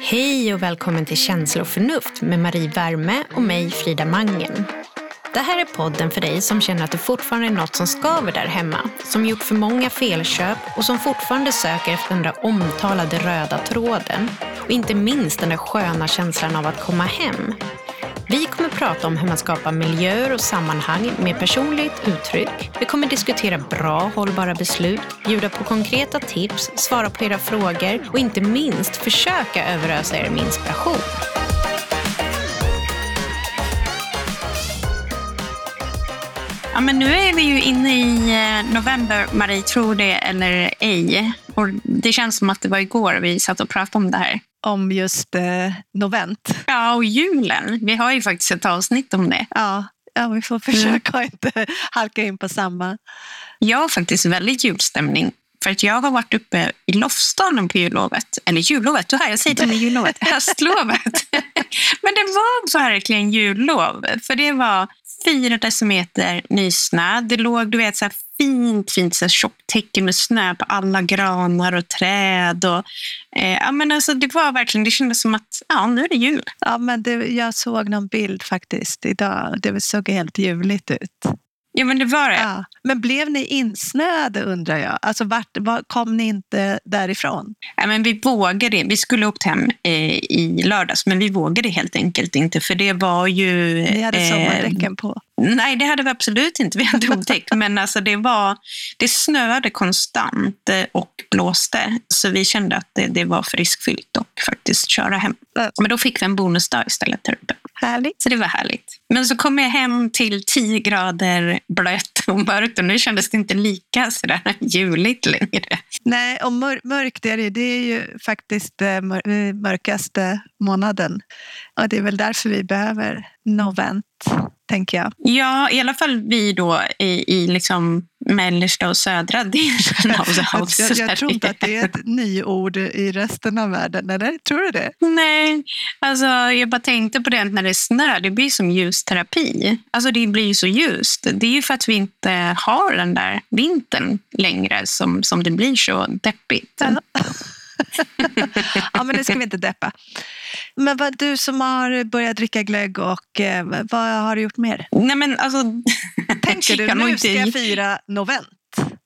Hej och välkommen till Känsla och förnuft med Marie Värme och mig Frida Mangen. Det här är podden för dig som känner att det fortfarande är något som skaver där hemma, som gjort för många felköp och som fortfarande söker efter den där omtalade röda tråden. Och inte minst den där sköna känslan av att komma hem. Vi kommer prata om hur man skapar miljöer och sammanhang med personligt uttryck. Vi kommer diskutera bra, hållbara beslut, bjuda på konkreta tips, svara på era frågor och inte minst försöka överösa er med inspiration. Ja, men nu är vi ju inne i eh, november, Marie, tror det eller ej. Och det känns som att det var igår vi satt och pratade om det här. Om just eh, novent. Ja, och julen. Vi har ju faktiskt ett avsnitt om det. Ja, ja vi får försöka mm. inte halka in på samma. Jag har faktiskt väldigt julstämning. För att jag har varit uppe i Lofsdalen på jullovet. Eller jullovet, du här, jag säger till mig jullovet. Höstlovet. Men det var verkligen jullov. För det var fyra decimeter nysnö. Det låg du vet, så fint, fint så tjockt täcke med snö på alla granar och träd. Och, eh, ja, men alltså, det var verkligen, det kändes som att ja, nu är det jul. Ja, men det, jag såg någon bild faktiskt idag. Det såg helt ljuvligt ut. Ja, men det var det. Ja. Men blev ni insnöade undrar jag? Alltså, vart, var, kom ni inte därifrån? Ja, men vi vågade. Vi skulle åkt hem eh, i lördags, men vi vågade helt enkelt inte. För det var ju... Ni hade eh, sommardäcken på? Nej, det hade vi absolut inte. Vi hade otäckt. men alltså, det, var, det snöade konstant eh, och blåste. Så vi kände att det, det var för riskfyllt att faktiskt köra hem. Men då fick vi en bonusdag istället där uppe. Härligt. Så det var härligt. Men så kom jag hem till 10 grader blött och mörkt och nu kändes det inte lika sådär juligt längre. Nej, och mör mörkt är det, det är ju faktiskt eh, mörkaste månaden. Och det är väl därför vi behöver novent tänker jag. Ja, i alla fall vi då i, i liksom mellersta och södra delen av jag, jag, jag tror inte att det är ett nyord i resten av världen, eller? Tror du det? Nej, alltså jag bara tänkte på det när det snöar, det blir som ljusterapi. Alltså det blir ju så ljust. Det är ju för att vi inte har den där vintern längre som, som det blir så deppigt. Ja. ja, men nu ska vi inte deppa. Men vad, du som har börjat dricka glögg, och, eh, vad har du gjort mer? Nej, men alltså, Tänker du, nu ska jag fira novent?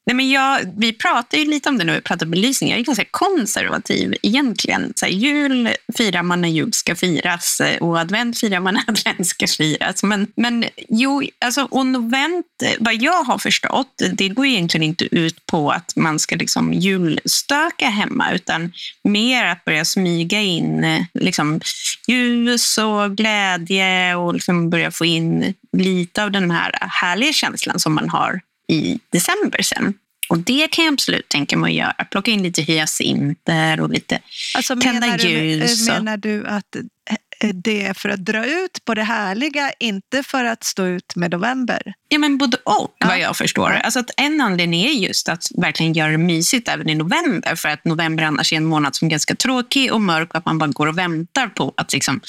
Nej, men jag, vi pratar ju lite om det nu, vi pratar belysning. Jag är ganska konservativ egentligen. Så här, jul firar man när jul ska firas eh, och advent firar man när advent ska firas. Men, men jo, alltså, och novent, vad jag har förstått, det går egentligen inte ut på att man ska liksom julstöka hemma, utan mer att börja smyga in eh, liksom, ljus och glädje och liksom börja få in lite av den här härliga känslan som man har i december sen. Och det kan jag absolut tänka mig att göra. Plocka in lite hyacinter och lite alltså, tända menar ljus. Du, menar du att det är för att dra ut på det härliga, inte för att stå ut med november? Ja, men både och, ja. vad jag förstår. Alltså att en anledning är just att verkligen göra det mysigt även i november, för att november annars är en månad som är ganska tråkig och mörk och att man bara går och väntar på att liksom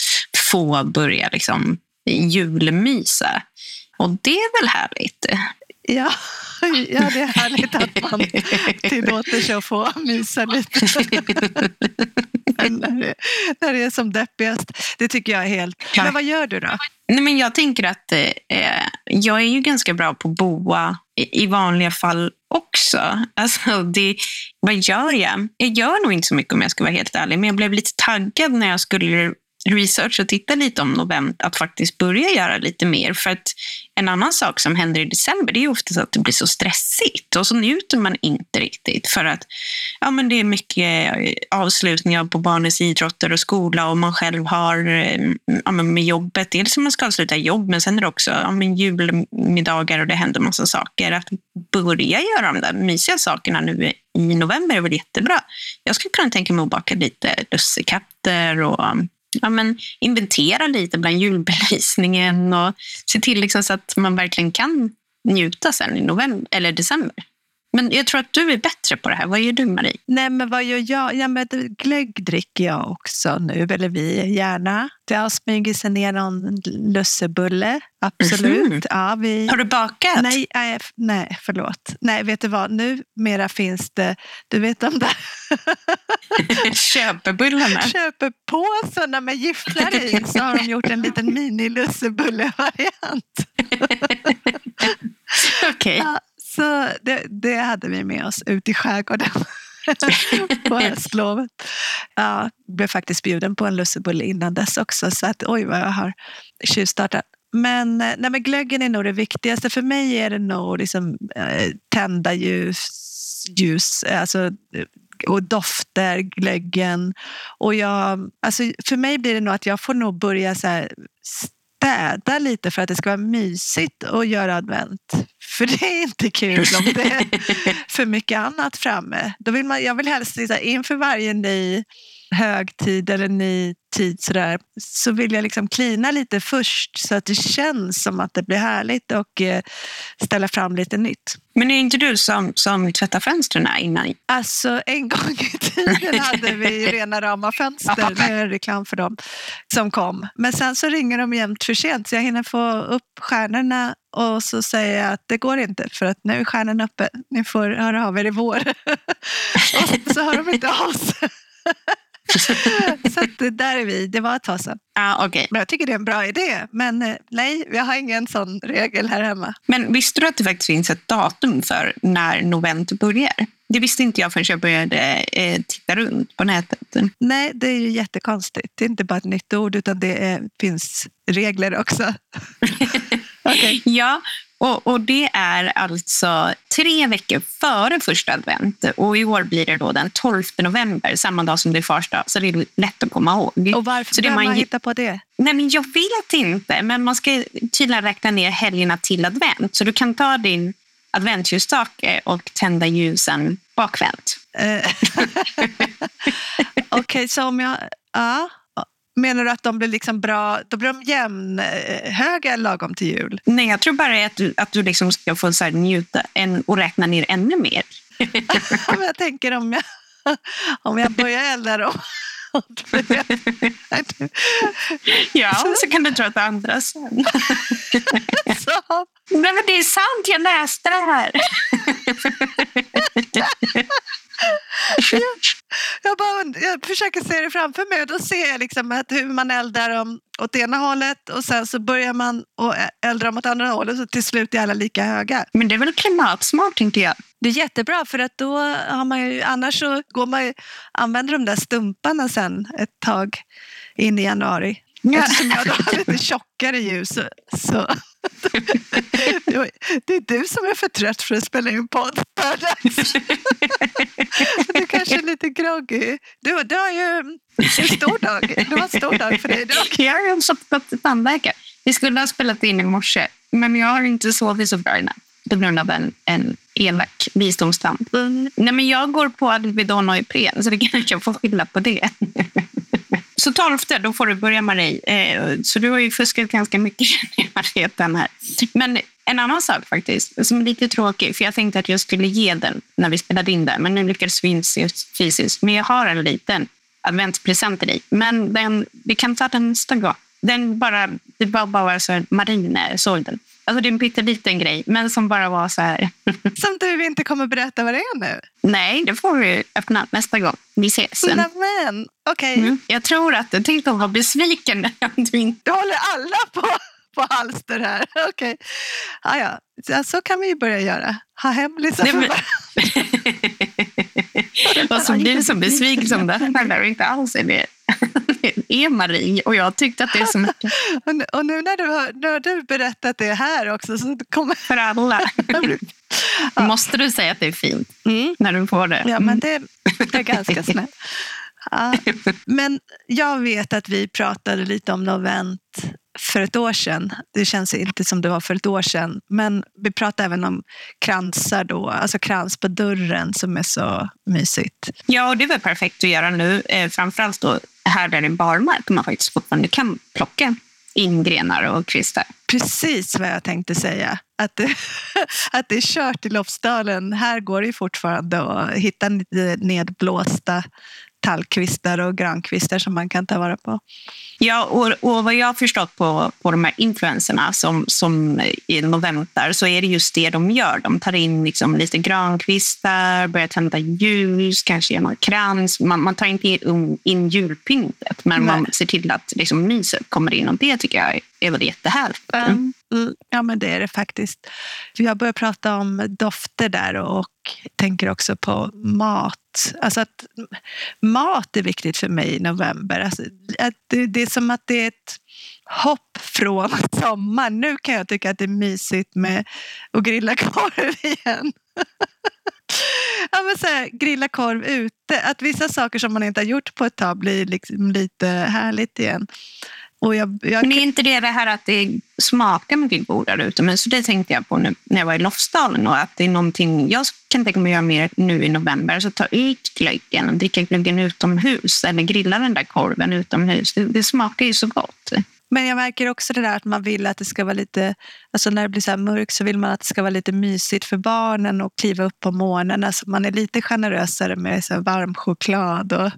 få börja liksom julmysa. Och det är väl härligt? Ja, ja, det är härligt att man tillåter sig att få mysa lite. när, det, när det är som deppigast. Det tycker jag är helt... Men vad gör du då? Nej, men jag tänker att eh, jag är ju ganska bra på boa i, i vanliga fall också. Alltså det, vad gör jag? Jag gör nog inte så mycket om jag ska vara helt ärlig, men jag blev lite taggad när jag skulle research och titta lite om november, att faktiskt börja göra lite mer. För att en annan sak som händer i december det är oftast att det blir så stressigt och så njuter man inte riktigt för att ja, men det är mycket eh, avslutningar på barnens idrotter och skola och man själv har eh, ja, men med jobbet. Dels att man ska avsluta jobb men sen är det också ja, men julmiddagar och det händer massa saker. Att börja göra de där mysiga sakerna nu i november är väl jättebra. Jag skulle kunna tänka mig att baka lite lussekatter och ja, men inventera lite bland julbelysningen och se till liksom så att man verkligen kan njuta sen i november eller december. Men jag tror att du är bättre på det här. Vad gör du, Marie? Nej, men vad gör jag? Ja, men glögg dricker jag också nu, eller vi gärna. Det har smugit sig ner någon lussebulle, absolut. Mhm. Ja, vi... Har du bakat? Nej, nej, nej, förlåt. Nej, vet du vad? Numera finns det, du vet de där Köpebullarna. köpepåsarna med gifflar i, så har de gjort en liten mini-lussebulle-variant. Okej. Ja, så det, det hade vi med oss ut i skärgården på höstlovet. Ja, blev faktiskt bjuden på en lussebulle innan dess också, så att oj vad jag har tjuvstartat. Men, eh, nej, men glöggen är nog det viktigaste. För mig är det nog liksom, eh, tända ljus, ljus alltså, eh, och dofter, glöggen. Och jag, alltså, för mig blir det nog att jag får nog börja så här, städa lite för att det ska vara mysigt att göra advent. För det är inte kul om det är för mycket annat framme. Då vill man, jag vill helst här, inför varje ny högtid eller ny tid så, där, så vill jag liksom klina lite först så att det känns som att det blir härligt och eh, ställa fram lite nytt. Men är inte du som, som tvättar fönstren innan? Alltså en gång i tiden hade vi rena rama fönster, det är reklam för dem, som kom. Men sen så ringer de jämt för sent så jag hinner få upp stjärnorna och så säger jag att det går inte för att nu är stjärnan uppe, ni får höra av er i vår. och så hör de inte av sig. så att det där är vi, det var ett tag sedan. Ja, okej. Men jag tycker det är en bra idé. Men eh, nej, vi har ingen sån regel här hemma. Men visste du att det faktiskt finns ett datum för när novent börjar? Det visste inte jag förrän jag började eh, titta runt på nätet. Nej, det är ju jättekonstigt. Det är inte bara ett nytt ord utan det är, finns regler också. Okej. Ja, och, och det är alltså tre veckor före första advent. Och i år blir det då den 12 november, samma dag som det är fars dag. Så det är lätt att komma ihåg. Och varför Så det man man hitta på det? Nej, men jag vet inte, men man ska tydligen räkna ner helgerna till advent. Så du kan ta din adventsljusstake och tända ljusen bakvänt. Eh, Okej, så om jag... Ja. Menar du att de blir liksom bra, då blir de jämnhöga lagom till jul? Nej, jag tror bara att du, att du liksom ska få så njuta en, och räkna ner ännu mer. Jag tänker om jag, om jag börjar elda dem. Ja, så kan du dra till andra sen. Så, Nej, men det är sant, jag läste det här. Jag, bara, und- jag försöker se det framför mig och då ser jag liksom att hur man eldar dem åt ena hållet och sen så börjar man och elda dem åt andra hållet så till slut är alla lika höga. Men det är väl klimatsmart, tänkte jag. Det är jättebra för att då har man ju, annars så går man ju, använder de där stumparna sen ett tag in i januari. Ja. Eftersom jag då har lite tjockare ljus så, så det är du som är för trött för att spela in podd. Du kanske är lite groggy. Du, du har ju en stor dag. Du har en stor dag för dig idag. Jag har också gått till tandläkare. Vi skulle ha spelat in i morse, men jag har inte sovit så bra i natt på grund av en, en elak visdomstand. Nej, men jag går på Alvedon och Ipren, så det kanske jag får skylla på det. Så tolfte, då får du börja Marie. Eh, så du har ju fuskat ganska mycket redan här. Men en annan sak faktiskt, som är lite tråkig, för jag tänkte att jag skulle ge den när vi spelade in den, men nu lyckades vi inte fysiskt. Men jag har en liten adventspresent till dig. Men den, vi kan ta den nästa gång. Den bara, det var bara så Marie när jag såg den. Alltså det är en pytteliten grej, men som bara var så här. Som du inte kommer berätta vad det är nu. Nej, det får vi öppna nästa gång vi ses. sen. Nämen, okej. Mm. Jag tror att du tänkte vara besviken om du inte... Du håller alla på, på halster här. Okej. Ja, ja. Så, kan vi ju börja göra. Ha hemlisar för men- så blir du så besviken som det handlar inte alls är det. Är Marie och jag tyckte att det är så mycket Och nu, och nu när du har, har du berättat det här också så kommer för alla. Måste du säga att det är fint mm. när du får det? Ja, men det, det är ganska snällt. Ja. Men jag vet att vi pratade lite om novent för ett år sedan. Det känns inte som det var för ett år sedan. Men vi pratade även om kransar då, alltså krans på dörren som är så mysigt. Ja, och det är väl perfekt att göra nu. Eh, framförallt då här där det är barmark man faktiskt fortfarande kan plocka in grenar och kvistar. Precis vad jag tänkte säga. att det, att det är kört i Lofsdalen. Här går det fortfarande att hitta nedblåsta tallkvistar och grankvistar som man kan ta vara på. Ja, och, och vad jag har förstått på, på de här influenserna som, som i november så är det just det de gör. De tar in liksom lite grankvistar, börjar tända ljus, kanske genom krans. Man, man tar inte in, in julpyntet, men Nej. man ser till att liksom myset kommer in och det tycker jag är väl jättehärligt. Mm. Mm. Ja, men det är det faktiskt. Jag börjar prata om dofter där och tänker också på mat. Alltså att mat är viktigt för mig i november. Alltså, det, det är som att det är ett hopp från sommar. Nu kan jag tycka att det är mysigt med att grilla korv igen. ja, men så här, grilla korv ute. Att vissa saker som man inte har gjort på ett tag blir liksom lite härligt igen. Och jag, jag... Men är inte det det här att det smakar mycket godare utomhus? Det tänkte jag på nu när jag var i Lofsdalen. Och att det är någonting jag kan tänka mig att göra mer nu i november. Alltså ta ut glöggen och dricka glöggen utomhus eller grilla den där korven utomhus. Det, det smakar ju så gott. Men jag märker också det där att man vill att det ska vara lite, alltså när det blir så här mörkt så vill man att det ska vara lite mysigt för barnen och kliva upp på morgonen. Alltså man är lite generösare med så varm choklad och,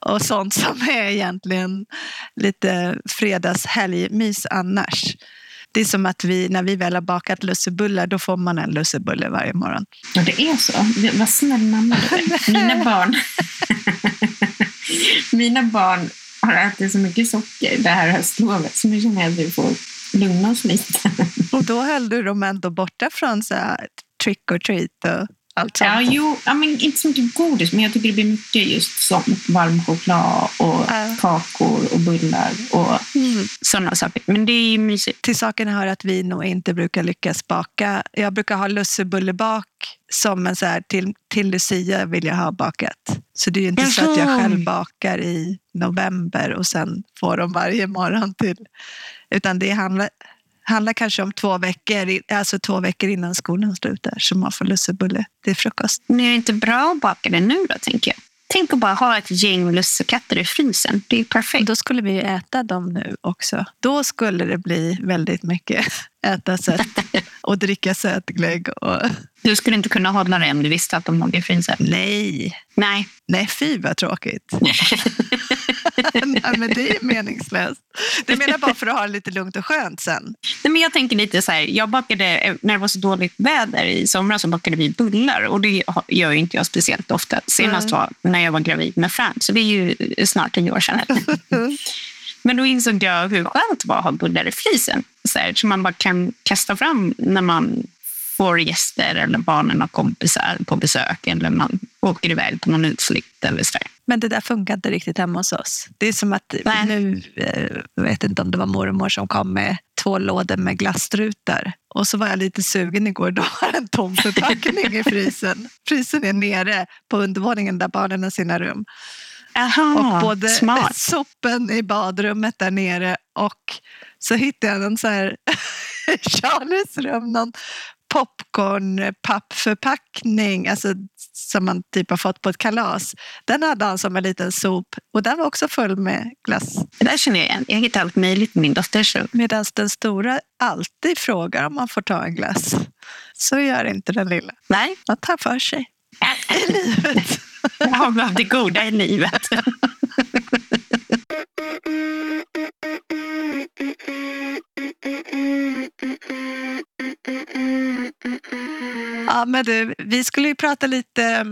och sånt som är egentligen lite fredagshelgmys annars. Det är som att vi, när vi väl har bakat lussebullar, då får man en lussebulle varje morgon. Ja, det är så. Vad snäll mamma du är. Mina barn, mina barn har ätit så mycket socker det här höstlovet så nu känner jag att vi får lugna oss lite. Och då höll du dem ändå borta från så trick or treat och allt sånt? Ja, jo, ja, men inte så mycket godis, men jag tycker det blir mycket just sånt. Varm choklad och äh. kakor och bullar och mm. sådana saker. Men det är ju mysigt. Till saken hör att vi nog inte brukar lyckas baka. Jag brukar ha lussebullebak som en så här, till, till Lucia vill jag ha bakat. Så det är ju inte Jaha. så att jag själv bakar i november och sen får dem varje morgon till. Utan det handlar, handlar kanske om två veckor, alltså två veckor innan skolan slutar som man får lussebulle till frukost. Men är det inte bra att baka det nu då, tänker jag? Tänk att bara ha ett gäng lussekatter i frysen. Det är perfekt. Då skulle vi äta dem nu också. Då skulle det bli väldigt mycket äta sött och dricka sötglögg. Och... Du skulle inte kunna hålla det om du visste att de låg i frysen? Nej. Nej. Nej, fy vad tråkigt. Nej, men det är meningslöst. Det menar bara för att ha det lite lugnt och skönt sen. Nej, men jag tänker lite så här, jag bakade, när det var så dåligt väder i somras så bakade vi bullar och det gör inte jag speciellt ofta. Senast var när jag var gravid med Frans, så det är ju snart tio år sedan. Men då insåg jag hur skönt det var att ha bullar i frysen. Så här, som man bara kan kasta fram när man får gäster eller barnen har kompisar på besök eller man åker iväg på någon utflykt eller så. Men det där funkar inte riktigt hemma hos oss. Det är som att Nej. nu, eh, jag vet inte om det var mormor som kom med två lådor med glasstrutar. Och så var jag lite sugen igår, då var det en tom förpackning i frysen. Frysen är nere på undervåningen där barnen har sina rum. Aha, och både smart. soppen i badrummet där nere och så hittade jag en så här Charlies rum, någon popcornpappförpackning alltså, som man typ har fått på ett kalas. Den hade han som en liten sop och den var också full med glass. Det där känner jag igen. Jag hittar allt möjligt med min dotters rum. Medan den stora alltid frågar om man får ta en glass. Så gör inte den lilla. Nej. Man tar för sig i livet. Jag har det goda i livet. Ja, men du, vi skulle ju prata lite,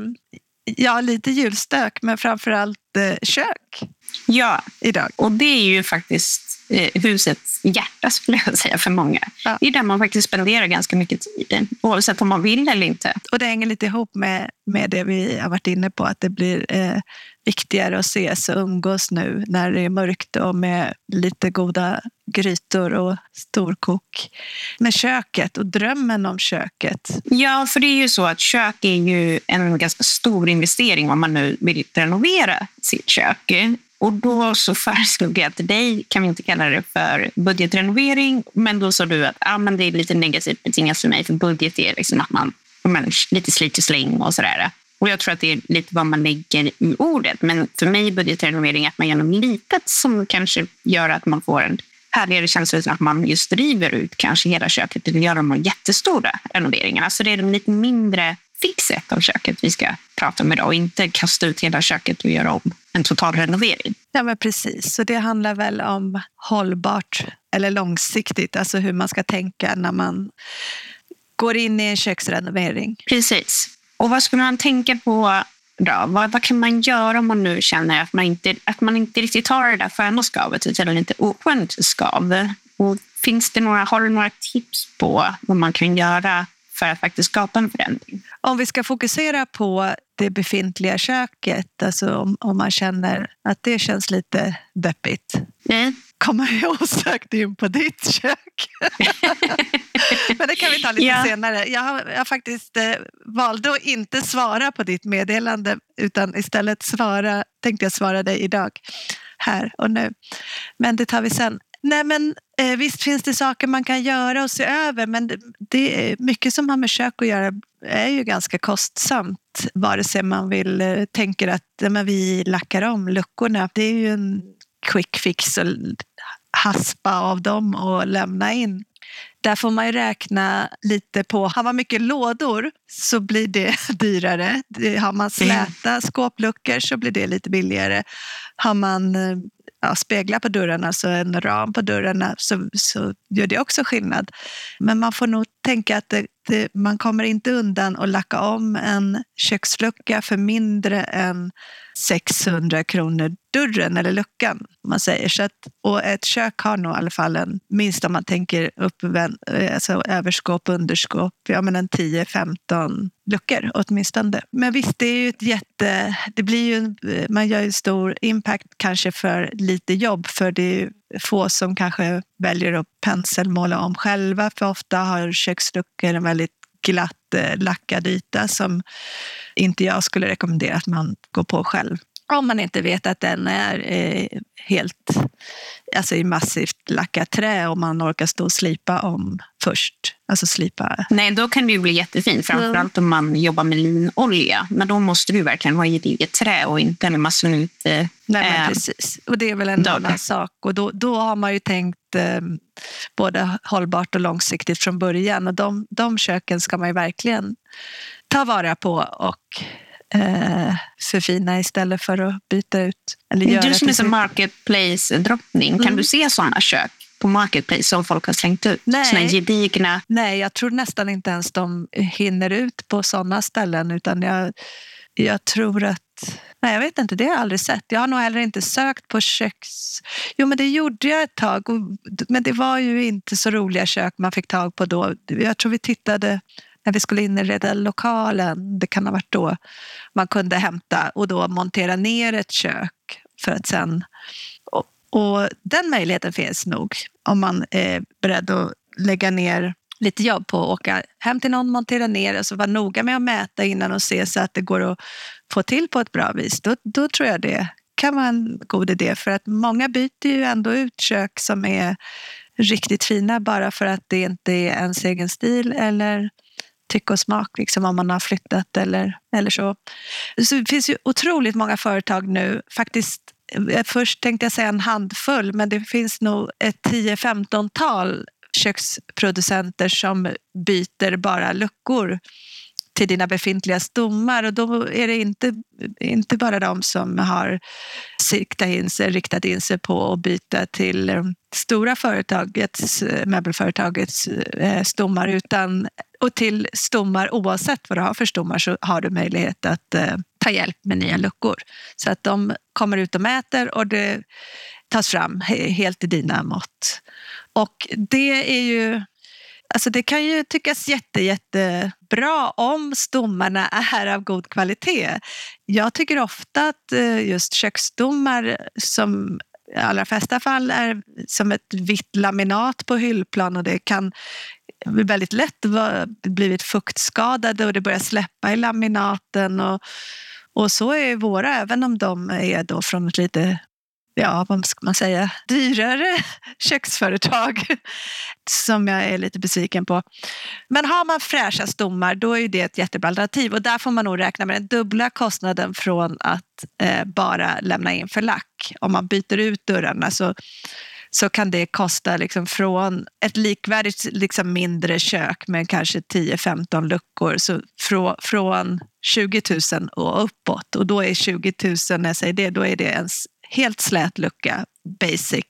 ja, lite julstök, men framförallt eh, kök. Ja, idag. och det är ju faktiskt husets hjärta skulle jag säga för många. Ja. Det är där man faktiskt spenderar ganska mycket tid, oavsett om man vill eller inte. Och det hänger lite ihop med, med det vi har varit inne på, att det blir eh, viktigare att ses och umgås nu när det är mörkt och med lite goda grytor och storkok. Med köket och drömmen om köket. Ja, för det är ju så att kök är ju en ganska stor investering om man nu vill renovera sitt kök. Och då så föreslog jag till dig, kan vi inte kalla det för budgetrenovering, men då sa du att ah, men det är lite negativt betingat för mig, för budget är liksom att man, man lite slit och släng och sådär. Och jag tror att det är lite vad man lägger i ordet. Men för mig är budgetrenovering att man gör något litet som kanske gör att man får en härligare känsla utan att man just river ut kanske hela köket eller gör de jättestora renoveringarna. Så det är de lite mindre fixet av köket vi ska prata om idag och inte kasta ut hela köket och göra om en total renovering. Ja, men precis. Så det handlar väl om hållbart eller långsiktigt, alltså hur man ska tänka när man går in i en köksrenovering. Precis. Och vad skulle man tänka på då? Vad, vad kan man göra om man nu känner att man inte, att man inte riktigt har det där sköna skavet utan lite oskönt skav? Och finns det några, har du några tips på vad man kan göra för att faktiskt skapa en förändring? Om vi ska fokusera på det befintliga köket, alltså om, om man känner att det känns lite deppigt, Nej. kommer jag osökt in på ditt kök. Men det kan vi ta lite Ja. senare. Jag har, jag faktiskt eh, valde att inte svara på ditt meddelande utan istället svara, tänkte jag svara dig idag, här och nu. Men det tar vi sen. Nej, men eh, visst finns det saker man kan göra och se över men det, det är mycket som har med kök att göra är ju ganska kostsamt vare sig man vill eh, tänker att men vi lackar om luckorna. Det är ju en quick fix att haspa av dem och lämna in. Där får man ju räkna lite på, har man mycket lådor så blir det dyrare. Har man släta skåpluckor så blir det lite billigare. Har man eh, ja, speglar på dörrarna, alltså en ram på dörrarna, så, så gör det också skillnad. Men man får nog tänka att det, det, man kommer inte undan att lacka om en kökslucka för mindre än 600 kronor dörren eller luckan. om Man säger. Så att, och ett kök har nog i alla fall en, minst om man tänker eh, alltså överskåp, underskåp, ja men en 10-15 luckor åtminstone. Men visst, det är ju ett jätte... Det blir ju, eh, man gör ju stor impact kanske för lite jobb för det är ju få som kanske väljer att penselmåla om själva för ofta har köksluckor en väldigt glatt lackad yta som inte jag skulle rekommendera att man går på själv. Om man inte vet att den är eh, helt alltså i massivt lackat trä och man orkar stå och slipa om först. Alltså slipa. Nej, då kan det ju bli jättefint. Framförallt om man jobbar med linolja. Men då måste ju verkligen i gediget trä och inte en massa ut... Eh, Nej, eh, precis. Och det är väl en dagar. annan sak. Och då, då har man ju tänkt eh, både hållbart och långsiktigt från början. Och de, de köken ska man ju verkligen ta vara på och eh, förfina istället för att byta ut. Eller göra Du som är som marketplace-drottning, kan Mm. du se sådana kök på marketplace som folk har slängt ut? Nej. Såna gedigna... Nej, jag tror nästan inte ens de hinner ut på sådana ställen. Utan jag, jag tror att... Nej, jag vet inte. Det har jag aldrig sett. Jag har nog heller inte sökt på köks... Jo, men det gjorde jag ett tag. Och, men det var ju inte så roliga kök man fick tag på då. Jag tror vi tittade när vi skulle inreda lokalen. Det kan ha varit då man kunde hämta och då montera ner ett kök för att sen... Och, och den möjligheten finns nog om man är beredd att lägga ner lite jobb på att åka hem till någon, montera ner och så vara noga med att mäta innan och se så att det går att få till på ett bra vis. Då, då tror jag det kan vara en god idé för att många byter ju ändå ut kök som är riktigt fina bara för att det inte är ens egen stil eller tycke och smak liksom om man har flyttat eller, eller så. Så det finns ju otroligt många företag nu, faktiskt eh, Först tänkte jag säga en handfull, men det finns nog ett 10-15-tal köksproducenter som byter bara luckor till dina befintliga stommar. Och då är det inte, inte bara de som har siktat in sig, riktat in sig på att byta till eh, stora företagets, eh, möbelföretagets eh, stommar utan och till stommar oavsett vad du har för stommar så har du möjlighet att eh, ta hjälp med nya luckor. Så att de kommer ut och mäter och det tas fram helt i dina mått. Och det är ju Alltså det kan ju tyckas jätte, jättebra om stommarna är av god kvalitet. Jag tycker ofta att eh, just köksstommar som i allra flesta fall är som ett vitt laminat på hyllplan och det kan väldigt lätt blivit fuktskadade och det börjar släppa i laminaten. Och, och så är våra, även om de är då från ett lite ja, vad ska man säga, dyrare köksföretag som jag är lite besviken på. Men har man fräscha stommar då är det ett jättebra alternativ och där får man nog räkna med den dubbla kostnaden från att eh, bara lämna in för lack. Om man byter ut dörrarna så, så kan det kosta liksom från ett likvärdigt liksom mindre kök med kanske 10-15 luckor, så från, från 20 000 och uppåt. Och då är 20 000, när jag säger det, då är det ens helt slät lucka, basic.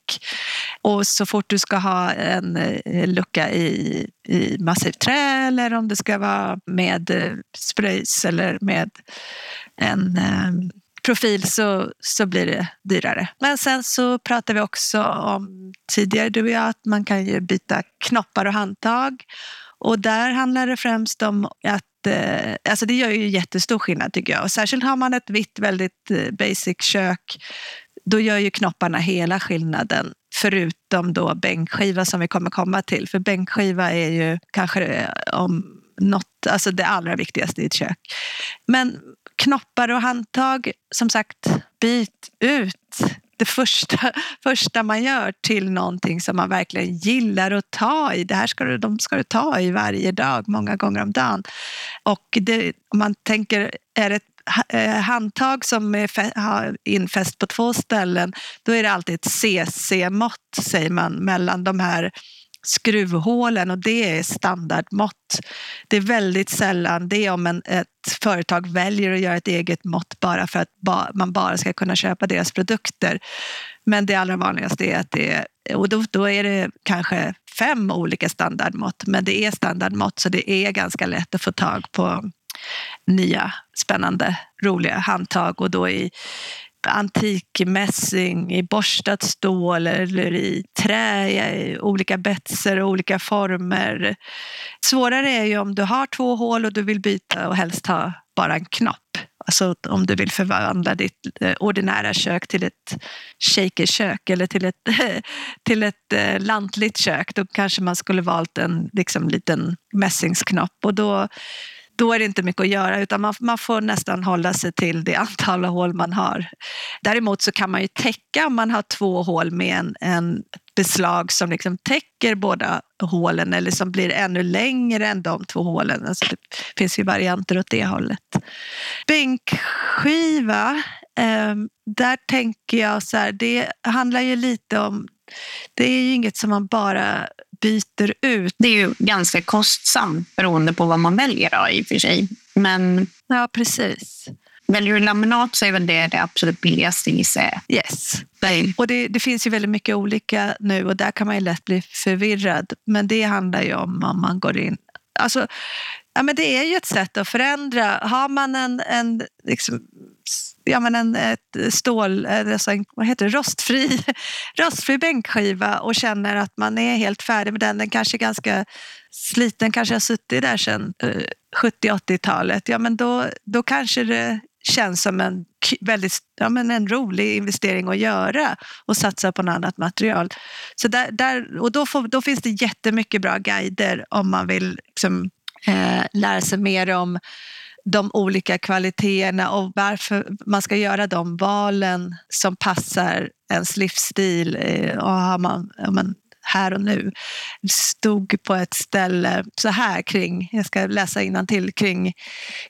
Och så fort du ska ha en eh, lucka i, i massivt trä eller om det ska vara med eh, spröjs eller med en eh, profil så, så blir det dyrare. Men sen så pratar vi också om tidigare du och jag att man kan ju byta knoppar och handtag. Och där handlar det främst om att eh, Alltså det gör ju jättestor skillnad tycker jag. Och särskilt har man ett vitt väldigt basic kök då gör ju knopparna hela skillnaden. Förutom då bänkskiva som vi kommer komma till. För bänkskiva är ju kanske eh, om något, alltså det allra viktigaste i ett kök. Men knoppar och handtag, som sagt, byt ut det första, första man gör till någonting som man verkligen gillar att ta i. Det här ska du, de ska du ta i varje dag, många gånger om dagen. Och det, om man tänker, är det ett Eh, handtag som är har infäst på två ställen, då är det alltid ett CC-mått, säger man, mellan de här skruvhålen och det är standardmått. Det är väldigt sällan det om en, ett företag väljer att göra ett eget mått bara för att ba, man bara ska kunna köpa deras produkter. Men det allra vanligaste är att det är, och då, då är det kanske fem olika standardmått, men det är standardmått så det är ganska lätt att få tag på nya spännande, roliga handtag och då i antikmässing, i borstat stål eller i trä, i olika betser och olika former. Svårare är ju om du har två hål och du vill byta och helst ha bara en knopp. Alltså om du vill förvandla ditt eh, ordinära kök till ett shakerkök eller till ett, till ett eh, lantligt kök, då kanske man skulle valt en liksom, liten mässingsknopp. Och då då är det inte mycket att göra utan man, man får nästan hålla sig till det antal hål man har. Däremot så kan man ju täcka om man har två hål med en, en beslag som liksom täcker båda hålen eller som blir ännu längre än de två hålen. Alltså det finns ju varianter åt det hållet. Bänkskiva, eh, där tänker jag så här, det handlar ju lite om det är ju inget som man bara byter ut. Det är ju ganska kostsamt beroende på vad man väljer då, i och för sig. Men ja, precis. Väljer du laminat så är väl det det absolut billigaste gissar jag. Yes. Och det, det, finns ju väldigt mycket olika nu och där kan man ju lätt bli förvirrad. Men det handlar ju om om man går in Alltså, ja, men det är ju ett sätt att förändra. Har man en, en liksom, ja, men en ett stål, alltså en, vad heter det, rostfri, rostfri bänkskiva och känner att man är helt färdig med den. Den kanske är ganska sliten, kanske har suttit där sedan eh, 70-80-talet. Ja, men då, då kanske det känns som en väldigt ja, men en rolig investering att göra och satsa på något annat material. Så där, där, och då, får, då finns det jättemycket bra guider om man vill liksom, eh, lära sig mer om de olika kvaliteterna och varför man ska göra de valen som passar ens livsstil. Eh, och har man, om man här och nu. stod på ett ställe så här kring, jag ska läsa till kring,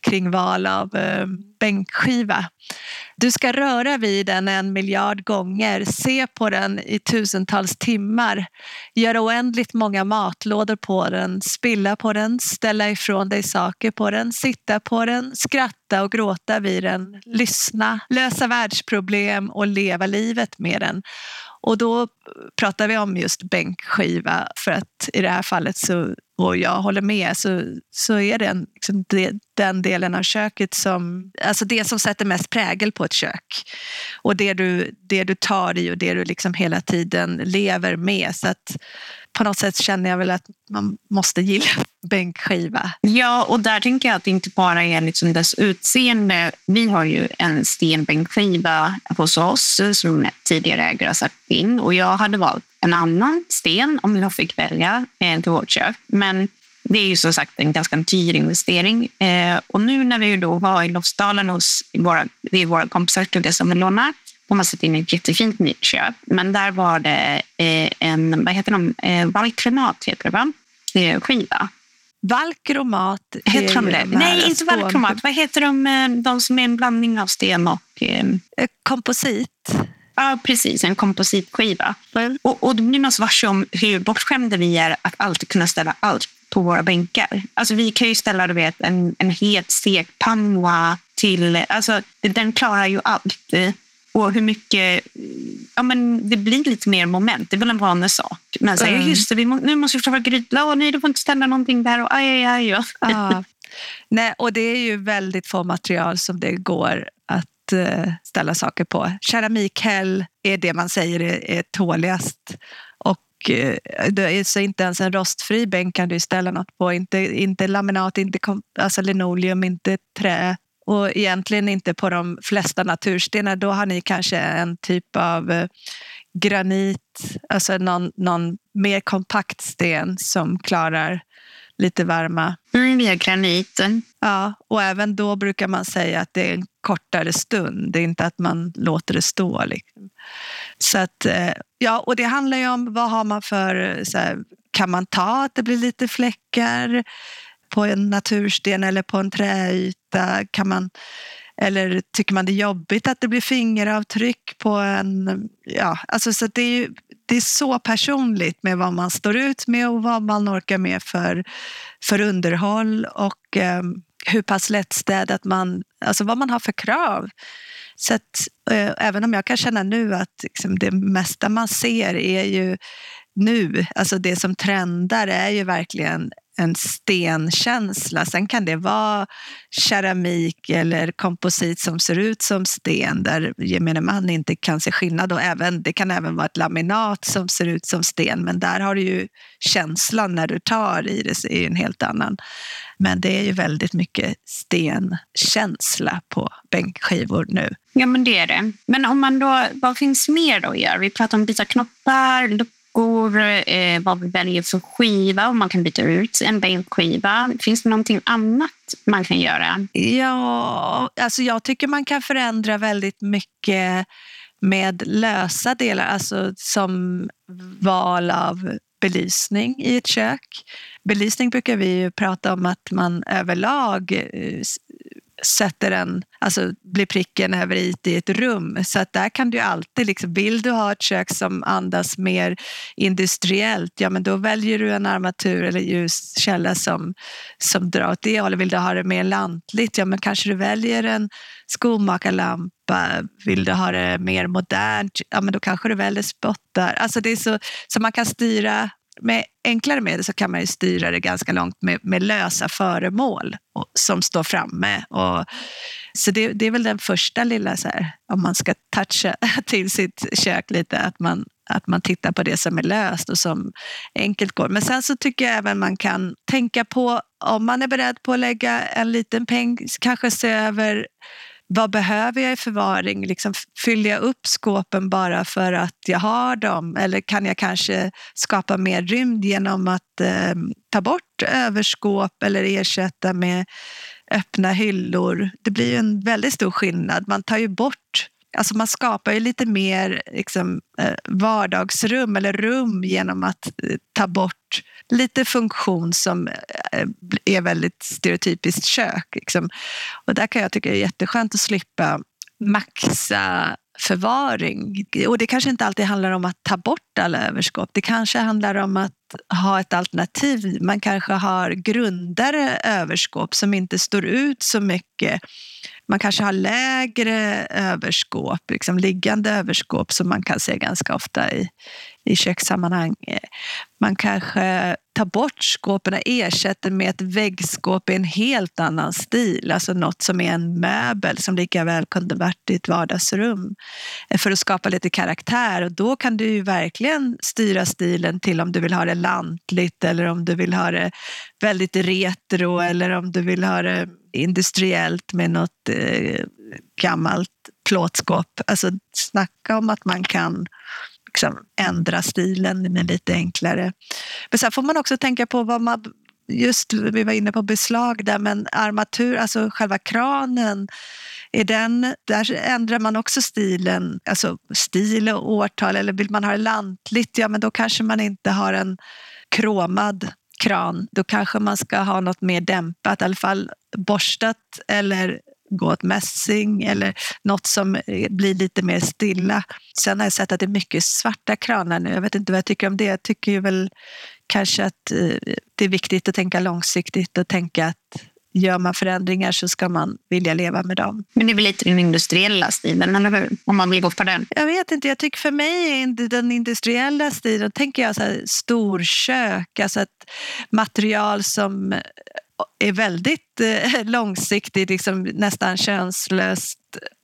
kring val av eh, bänkskiva. Du ska röra vid den en miljard gånger, se på den i tusentals timmar, göra oändligt många matlådor på den, spilla på den, ställa ifrån dig saker på den, sitta på den, skratta och gråta vid den, lyssna, lösa världsproblem och leva livet med den. Och då pratar vi om just bänkskiva för att i det här fallet, så, och jag håller med, så, så är det, en, liksom de, den delen av köket som, alltså det som sätter mest prägel på ett kök. Och det du, det du tar i och det du liksom hela tiden lever med. Så att på något sätt känner jag väl att man måste gilla bänkskiva. Ja, och där tänker jag att det inte bara är liksom dess utseende. Vi har ju en stenbänkskiva hos oss som tidigare ägare har satt in och jag hade valt en annan sten om jag fick välja eh, till vårt kök. Men det är ju som sagt en ganska dyr investering. Eh, och nu när vi då var i Lofsdalen hos våra, det är våra kompisar som vi lånar de har satt in ett jättefint nytt köp. Men där var det eh, en, vad heter de, eh, Valkromat heter det va? Eh, skiva. Valkromat heter de det? Nej, inte Valkromat. Vad heter de, eh, de som är en blandning av sten och... Eh... komposit. Ja, precis. En kompositskiva. Mm. Och, och det blir något varse om hur bortskämda vi är att alltid kunna ställa allt på våra bänkar. Alltså vi kan ju ställa du vet, en, en het stekpanna till... Alltså, den klarar ju allt. Och hur mycket... Ja, men det blir lite mer moment. Det är väl en vanlig sak. Men så, mm. just det, vi må, nu måste vi försöka grytla. Och nej, du får inte ställa någonting där. Och aj, aj, aj. Ja. Nej, och det är ju väldigt få material som det går att uh, ställa saker på. Keramikhäll är det man säger är, är tåligast. Och uh, så inte ens en rostfri bänk kan du ställa något på. Inte, inte laminat, inte alltså linoleum, inte trä och egentligen inte på de flesta naturstenar. Då har ni kanske en typ av uh, granit, alltså någon, någon mer kompakt sten som klarar lite varma. Mm, via graniten. Ja, och även då brukar man säga att det är en kortare stund. Det är inte att man låter det stå. Liksom. Så att, eh, ja, och det handlar ju om vad har man för... Så här, kan man ta att det blir lite fläckar på en natursten eller på en träyta? Kan man, eller tycker man det är jobbigt att det blir fingeravtryck på en... Ja, alltså så det är ju det är så personligt med vad man står ut med och vad man orkar med för, för underhåll och eh, hur pass lättstädat man, alltså vad man har för krav. Så att, eh, även om jag kan känna nu att liksom, det mesta man ser är ju nu, alltså det som trendar är ju verkligen en stenkänsla. Sen kan det vara keramik eller komposit som ser ut som sten där gemene man inte kan se skillnad. Och även, det kan även vara ett laminat som ser ut som sten men där har du ju känslan när du tar i det är en helt annan. Men det är ju väldigt mycket stenkänsla på bänkskivor nu. Ja, men det är det. Men om man då, vad finns mer då att göra? Vi pratar om byta knoppar, skor, eh, vad vi väljer för skiva, om man kan byta ut en bänkskiva. Finns det någonting annat man kan göra? Ja, alltså jag tycker man kan förändra väldigt mycket med lösa delar, alltså som val av belysning i ett kök. Belysning brukar vi ju prata om att man överlag eh, sätter en, alltså blir pricken över i i ett rum. Så att där kan du alltid, liksom, vill du ha ett kök som andas mer industriellt, ja men då väljer du en armatur eller ljuskälla som, som drar åt det hållet. Vill du ha det mer lantligt, ja men kanske du väljer en skomakarlampa. Vill du ha det mer modernt, ja men då kanske du väljer spottar. Alltså det är så, så man kan styra med enklare medel så kan man ju styra det ganska långt med, med lösa föremål och, som står framme. Och, så det, det, är väl den första lilla, så här, om man ska toucha till sitt kök lite, att man, att man tittar på det som är löst och som enkelt går. Men sen så tycker jag även man kan tänka på, om man är beredd på att lägga en liten peng, kanske se över vad behöver jag i förvaring? Liksom, fyller jag upp skåpen bara för att jag har dem? Eller kan jag kanske skapa mer rymd genom att eh, ta bort överskåp eller ersätta med öppna hyllor? Det blir ju en väldigt stor skillnad. Man tar ju bort Alltså man skapar ju lite mer liksom, eh, vardagsrum eller rum genom att eh, ta bort lite funktion som eh, är väldigt stereotypiskt kök. Liksom. Och där kan jag tycka det är jätteskönt att slippa maxa förvaring. Och det kanske inte alltid handlar om att ta bort alla överskott. Det kanske handlar om att ha ett alternativ. Man kanske har grundare överskåp som inte står ut så mycket man kanske har lägre överskåp, liksom liggande överskåp som man kan se ganska ofta i, i kökssammanhang. Man kanske tar bort skåpen och ersätter med ett väggskåp i en helt annan stil. Alltså något som är en möbel som lika väl kunde varit i ett vardagsrum. Eh, för att skapa lite karaktär. Och då kan du ju verkligen styra stilen till om du vill ha det lantligt eller om du vill ha det väldigt retro eller om du vill ha det industriellt med något eh, gammalt plåtskåp. Alltså snacka om att man kan liksom ändra stilen med lite enklare. Men sen får man också tänka på vad man Just vi var inne på beslag där, men armatur, alltså själva kranen, är den, där ändrar man också stilen, alltså stil och årtal. Eller vill man ha det lantligt, ja men då kanske man inte har en kromad kran. Då kanske man ska ha något mer dämpat, i alla fall borstat eller gå åt mässing eller något som eh, blir lite mer stilla. Sen har jag sett att det är mycket svarta kranar nu. Jag vet inte vad jag tycker om det. Jag tycker ju väl kanske att eh, det är viktigt att tänka långsiktigt och tänka att gör man förändringar så ska man vilja leva med dem. Men det är väl lite den industriella stilen, eller hur? Om man vill gå på den. Jag vet inte, jag tycker för mig är den industriella stilen, tänker jag så här, storkök, alltså ett material som är väldigt eh, långsiktigt, liksom nästan könslöst.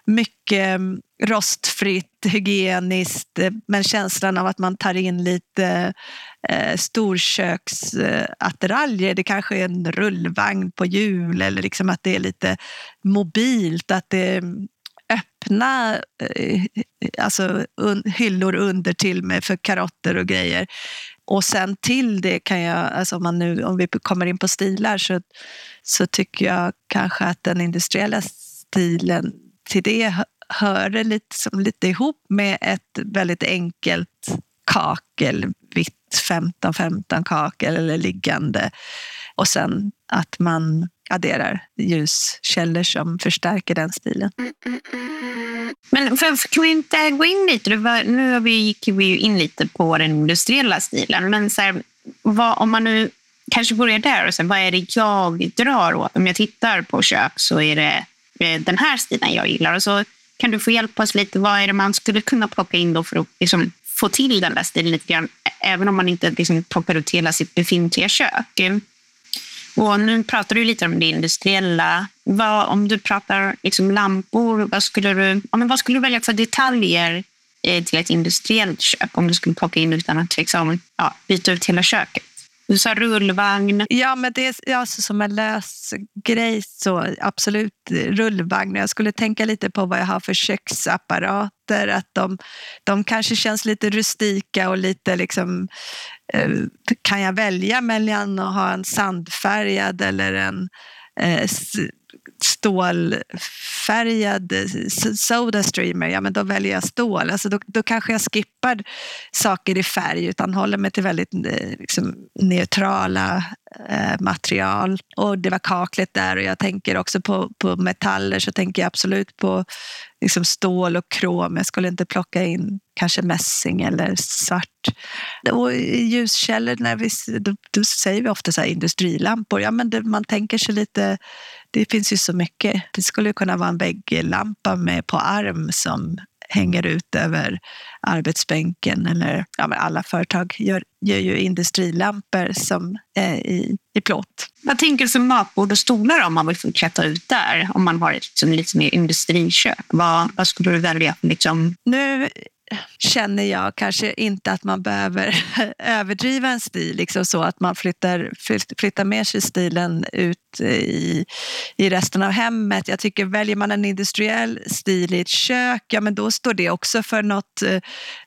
Mycket rostfritt, hygieniskt, eh, men känslan av att man tar in lite eh, storköksattiraljer. Det kanske är en rullvagn på hjul eller liksom att det är lite mobilt, att det är öppna eh, alltså, un, hyllor under till med för karotter och grejer. Och sen till det kan jag, alltså om, man nu, om vi kommer in på stilar så, så tycker jag kanske att den industriella stilen till det hör det lite, lite ihop med ett väldigt enkelt kakel, vitt 15-15 kakel eller liggande. Och sen att man adderar ljuskällor som förstärker den stilen. Men för, kan vi inte gå in lite? Var, nu vi, gick vi ju in lite på den industriella stilen. Men så här, vad, om man nu kanske börjar där, och sen, vad är det jag drar åt? Om jag tittar på kök så är det eh, den här stilen jag gillar. Och så kan du få hjälpa oss lite? Vad är det man skulle kunna plocka in då för att liksom, få till den där stilen lite grann? Även om man inte liksom, plockar ut hela sitt befintliga kök. Och nu pratar du lite om det industriella. Vad, om du pratar liksom lampor, vad skulle du, ja, men vad skulle du välja för detaljer eh, till ett industriellt kök om du skulle plocka in utan att liksom, ja, byta ut hela köket? Du sa rullvagn. Ja, men det är alltså som en lös grej så absolut rullvagn. Jag skulle tänka lite på vad jag har för köksapparater. Att de, de kanske känns lite rustika och lite liksom eh, kan jag välja mellan att ha en sandfärgad eller en eh, stålfärgad Soda Streamer, ja men då väljer jag stål. Alltså då, då kanske jag skippar saker i färg utan håller mig till väldigt eh, liksom, neutrala eh, material. Och det var kaklet där och jag tänker också på, på metaller så tänker jag absolut på liksom stål och krom. Jag skulle inte plocka in kanske mässing eller svart. Och ljuskällor, när vi, då, då säger vi ofta så här industrilampor. Ja, men det, man tänker sig lite, det finns ju så mycket. Det skulle kunna vara en vägglampa med på arm som hänger ut över arbetsbänken. Eller, ja, men alla företag gör, gör ju industrilampor som är i, i plåt. Vad tänker du för matbord och stolar om man vill fortsätta ut där? Om man har ett liksom, lite mer industrikök. Vad, vad skulle du välja? Liksom? Nu känner jag kanske inte att man behöver överdriva en stil, liksom så att man flyttar, flyttar med sig stilen ut i, i resten av hemmet. Jag tycker väljer man en industriell stil i ett kök, ja men då står det också för något eh,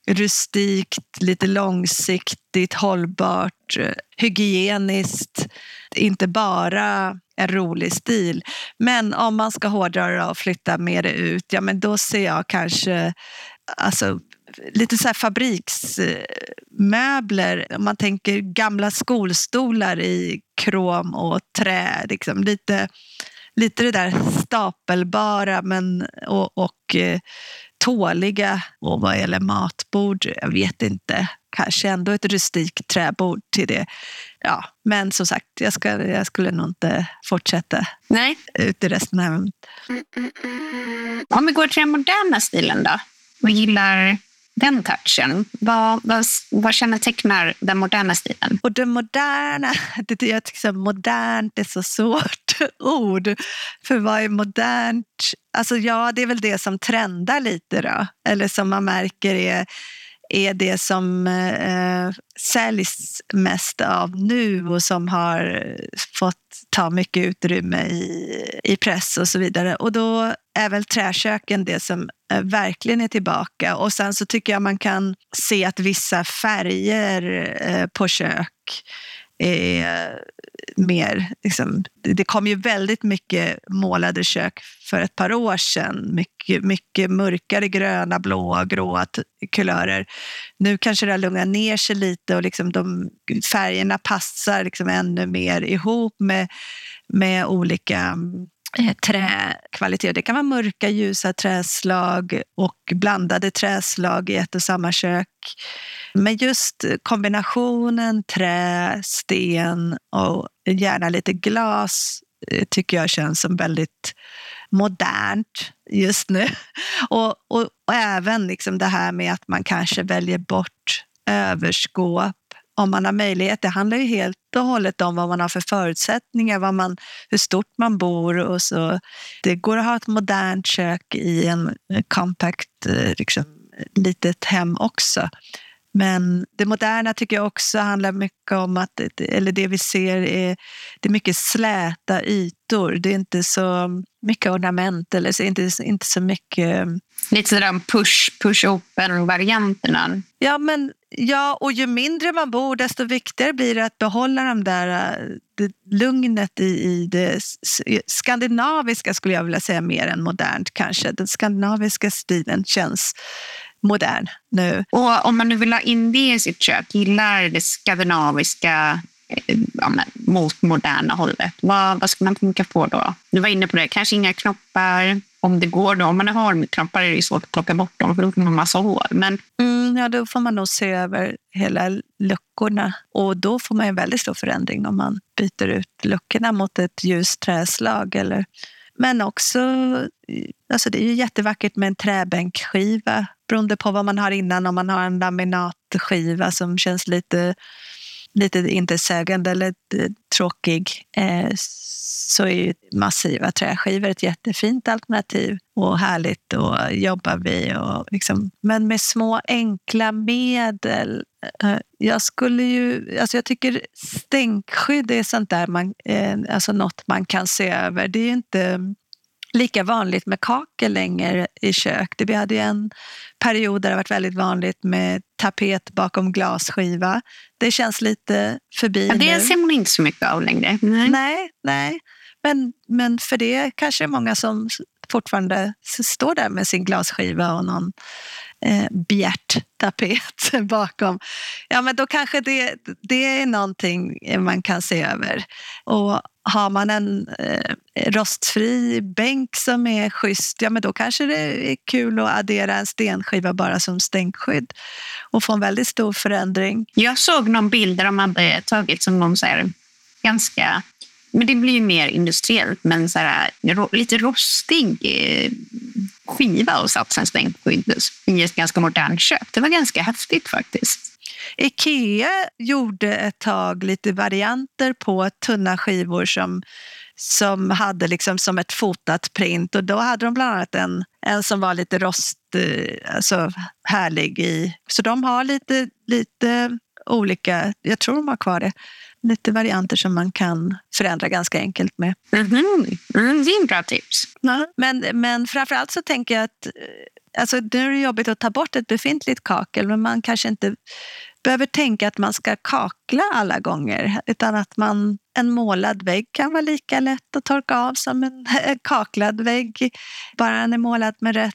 rustikt, lite långsiktigt, hållbart, eh, hygieniskt. Inte bara en rolig stil. Men om man ska hårdra det och flytta med det ut, ja men då ser jag kanske alltså, lite så fabriksmöbler. Om man tänker gamla skolstolar i krom och trä. Liksom. Lite, lite det där stapelbara men, och, och eh, tåliga. Och vad gäller matbord, jag vet inte. Kanske ändå ett rustikt träbord till det. Ja, men som sagt, jag, ska, jag skulle nog inte fortsätta Nej. ut i resten av hemmet. Om vi går till den moderna stilen då? Vad gillar den touchen. Vad, vad, vad kännetecknar den moderna stilen? Och det moderna, det, jag tycker modernt är så svårt ord. För vad är modernt? Alltså ja, det är väl det som trendar lite då. Eller som man märker är är det som eh, säljs mest av nu och som har fått ta mycket utrymme i, i press och så vidare. Och då är väl träköken det som eh, verkligen är tillbaka. Och sen så tycker jag man kan se att vissa färger eh, på kök är eh, mer... Liksom, det kom ju väldigt mycket målade kök för ett par år sedan. Mycket, mycket mörkare gröna, blåa, gråa kulörer. Nu kanske det har lugnat ner sig lite och liksom de färgerna passar liksom ännu mer ihop med, med olika mm, Eh, träkvaliteter. Det kan vara mörka, ljusa träslag och blandade träslag i ett och samma kök. Men just kombinationen trä, sten och gärna lite glas eh, tycker jag känns som väldigt modernt just nu. Och, och, och, även liksom det här med att man kanske väljer bort överskåp om man har möjlighet. Det handlar ju helt och hållet om vad man har för förutsättningar, vad man, hur stort man bor. Och så. Det går att ha ett modernt kök i en eh, compact eh, liksom, litet hem också. Men det moderna tycker jag också handlar mycket om att, eller det vi ser är, det är mycket släta ytor. Det är inte så mycket ornament eller så, inte, inte så mycket... Lite sådär push, push open-varianterna. Ja, men, ja, och ju mindre man bor desto viktigare blir det att behålla de där, det lugnet i, i det skandinaviska skulle jag vilja säga mer än modernt kanske. Den skandinaviska stilen känns modern nu. Och om man nu vill ha in det i sitt kök, gillar det skandinaviska eh, ja, mot moderna hållet, vad, vad ska man tänka på då? Du var inne på det, kanske inga knoppar. Om det går då, om man har knoppar är det svårt att plocka bort dem för då får man massa hår. Men... Mm, ja, då får man nog se över hela luckorna och då får man en väldigt stor förändring om man byter ut luckorna mot ett ljust träslag eller men också, alltså det är ju jättevackert med en träbänkskiva beroende på vad man har innan. Om man har en laminatskiva som känns lite, lite intetsägande eller eh, tråkig eh, så är ju massiva träskivor ett jättefint alternativ och härligt och jobba vid. Och liksom, men med små enkla medel. Eh, jag skulle ju, alltså jag tycker stänkskydd är sånt där man, eh, alltså något man kan se över. Det är inte lika vanligt med kakel längre i kök. Vi hade en period där det varit väldigt vanligt med tapet bakom glasskiva. Det känns lite förbi ja, Det nu. ser man inte så mycket av längre. Nej, nej. nej. Men, men för det kanske är många som fortfarande står där med sin glasskiva och någon eh, bjärt tapet bakom. Ja, men då kanske det, det är någonting man kan se över. Och har man en eh, rostfri bänk som är schysst, ja men då kanske det är kul att addera en stenskiva bara som stänkskydd och få en väldigt stor förändring. Jag såg någon bild där de hade tagit som någon så här, ganska men det blir ju mer industriellt, men så här, lite rostig eh, skiva och satt sen stängd på Windows. i ett ganska modernt köp. Det var ganska häftigt faktiskt. Ikea gjorde ett tag lite varianter på tunna skivor som, som hade liksom som ett fotat print och då hade de bland annat en, en som var lite rost, eh, alltså härlig i. Så de har lite, lite olika, jag tror de har kvar det, lite varianter som man kan förändra ganska enkelt med. Mm -hmm. mm, det är bra tips. Ja, men, men framförallt så tänker jag att eh, alltså, nu är det jobbigt att ta bort ett befintligt kakel men man kanske inte behöver tänka att man ska kakla alla gånger utan att man, en målad vägg kan vara lika lätt att torka av som en kaklad vägg bara den är målad med rätt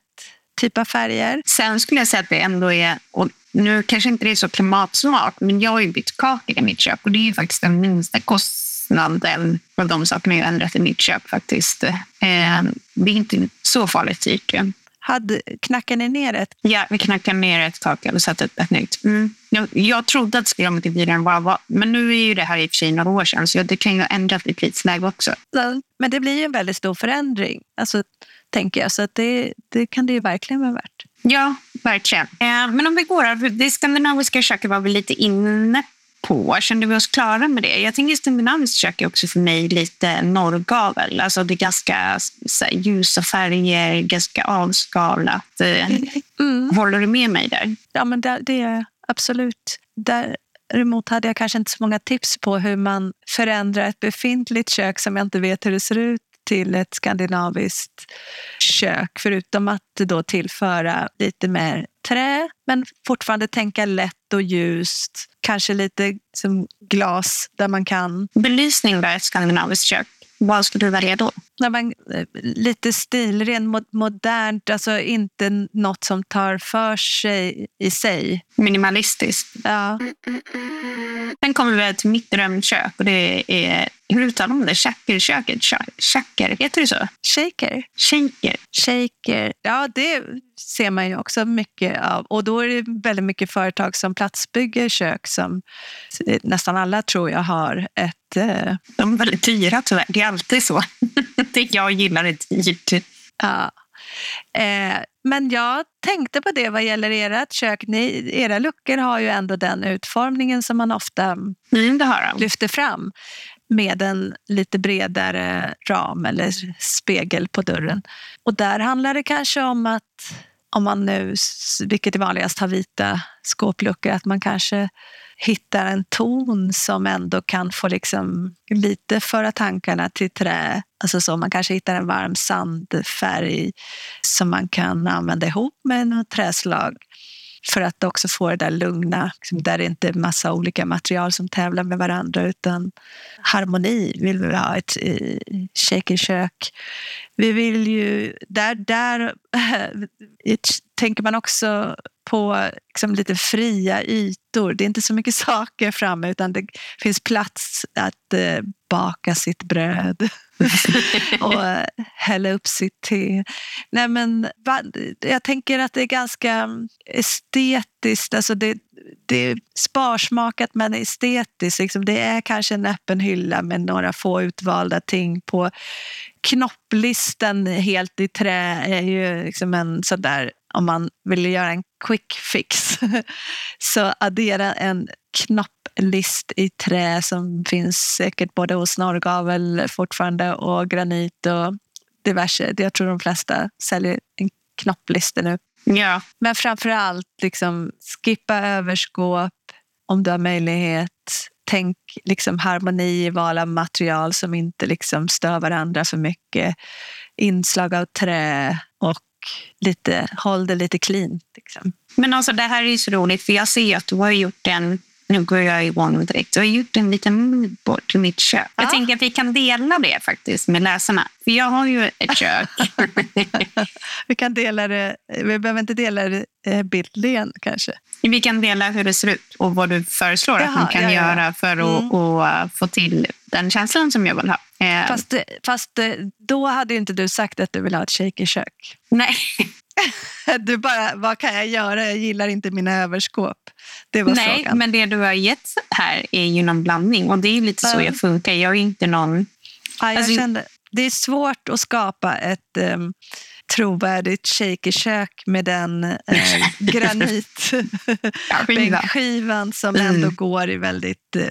typ av färger. Sen skulle jag säga att det ändå är, och nu kanske inte det är så klimatsmart, men jag har ju bytt kakel i mitt kök och det är ju faktiskt den minsta kostnaden av de sakerna jag ändrat i mitt kök faktiskt. Eh, det är inte så farligt dyrt. Hade, knackade ni ner ett? Ja, vi knackade ner ett kakel och satte ett, ett nytt. Mm. Jag, jag trodde att det skulle vara mycket dyrare än vad var. Men nu är ju det här i och för sig några år sedan, så det kan ju ha ändrat i prisläge också. Men det blir ju en väldigt stor förändring, alltså, tänker jag. Så det, det kan det ju verkligen vara värt. Ja, verkligen. Eh, men om vi går, det skandinaviska köket var vi lite inne på. Kände vi oss klara med det? Jag tänker skandinaviskt kök är också för mig lite norrgavel. Alltså det är ganska här, ljusa färger, ganska avskalat. Eh, mm. Håller du med mig där? Ja, men det, det är absolut. Däremot hade jag kanske inte så många tips på hur man förändrar ett befintligt kök som jag inte vet hur det ser ut till ett skandinaviskt kök förutom att då tillföra lite mer trä men fortfarande tänka lätt och ljust. Kanske lite som glas där man kan... Belysning där, ett skandinaviskt kök. Vad skulle du välja då? när man, eh, lite stilren, mo- modernt, alltså inte något som tar för sig i sig. Minimalistiskt. Ja. Sen kommer vi till mitt drömkök och det är, hur uttalar man det? Shackerköket? Shacker, heter det så? Shaker. Shaker. Shaker, ja det ser man ju också mycket av. Och då är det väldigt mycket företag som platsbygger kök som nästan alla tror jag har ett... Eh, De är väldigt dyra tyvärr. Det är alltid så. det jag gillar är dyrt. ja. Eh, men jag tänkte på det vad gäller ert kök. Ni, era luckor har ju ändå den utformningen som man ofta Mm, det lyfter fram med en lite bredare ram eller spegel på dörren. Och där handlar det kanske om att om man nu, vilket är vanligast, har vita skåpluckor, att man kanske hittar en ton som ändå kan få liksom lite föra tankarna till trä. Alltså så man kanske hittar en varm sandfärg som man kan använda ihop med något träslag för att också få det där lugna, liksom där det inte är massa olika material som tävlar med varandra utan harmoni vill vi ha ett shaky shakerkök. Vi vill ju, där, där tänker man också på liksom lite fria ytor. Det är inte så mycket saker framme utan det finns plats att eh, baka sitt bröd och eh, hälla upp sitt te. Nej, men, va, jag tänker att det är ganska mm, estetiskt. Alltså det, det är sparsmakat men estetiskt. Liksom. Det är kanske en öppen hylla med några få utvalda ting på. Knopplisten helt i trä är ju liksom en sån där om man vill göra en quick fix. Så addera en knopplist i trä som finns säkert både hos norrgavel fortfarande och granit och diverse. Jag tror de flesta säljer en knopplista nu. Ja. Men framför allt liksom, skippa överskåp om du har möjlighet. Tänk liksom, harmoni i val av material som inte liksom, stör varandra för mycket. Inslag av trä och lite, håll det lite clean. Liksom. Men alltså det här är ju så roligt för jag ser att du har gjort en nu går jag igång direkt. Du har gjort en liten moodboard till mitt kök. Ja. Jag tänker att vi kan dela det faktiskt med läsarna. För jag har ju ett kök. vi kan dela det. Vi behöver inte dela det bildligen kanske. Vi kan dela hur det ser ut och vad du föreslår Jaha, att man kan ja, ja. göra för att mm. och få till den känslan som jag vill ha. Fast, fast då hade inte du sagt att du vill ha ett shakerkök. Nej. Du bara, vad kan jag göra? Jag gillar inte mina överskåp. Det var Nej, frågan. men det du har gett här är ju någon blandning och det är lite så jag funkar. Jag är inte någon... Ja, jag alltså... kände, det är svårt att skapa ett um, trovärdigt shakerkök med den uh, granitbänkskivan som mm. ändå går i väldigt uh,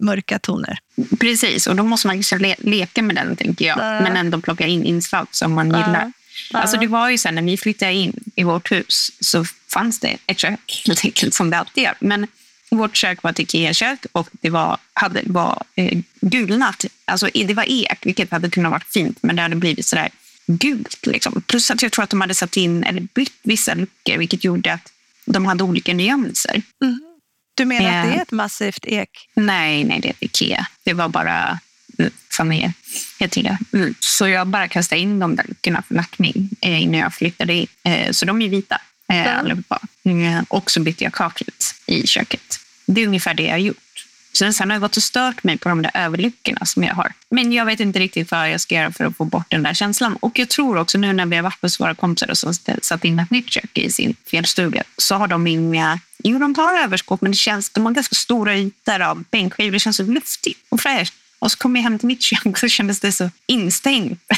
mörka toner. Precis, och då måste man kanske le leka med den, tänker jag. Ja. Men ändå plocka in inslag som man ja. gillar. Ja. Alltså det var ju sen när vi flyttade in i vårt hus så fanns det ett kök helt enkelt som det alltid gör. Men vårt kök var ett Ikea-kök och det var, hade, var eh, gulnat. Alltså det var ek, vilket hade kunnat vara fint, men det hade blivit sådär gult. Liksom. Plus att jag tror att de hade satt in eller bytt vissa luckor, vilket gjorde att de hade olika nyanser. Mm. Du menar eh, att det är ett massivt ek? Nej, nej, det är ett Ikea. Det var bara familj heter det. Så jag bara kastade in de där luckorna för lackning eh, innan jag flyttade in. Eh, så de är vita eh, allihopa. Mm, och så bytte jag kaklet i köket. Det är ungefär det jag har gjort. Sen, sen har jag gått och stört mig på de där överluckorna som jag har. Men jag vet inte riktigt vad jag ska göra för att få bort den där känslan. Och jag tror också nu när vi har varit hos våra kompisar och så satt in ett nytt kök i sin fjällstuga så har de inga... Jo, de har överskåp men det känns, de har ganska stora ytor av bänkskivor. Det känns så luftigt och fräscht. Och så kom jag hem till mitt kök så kändes det så instängt.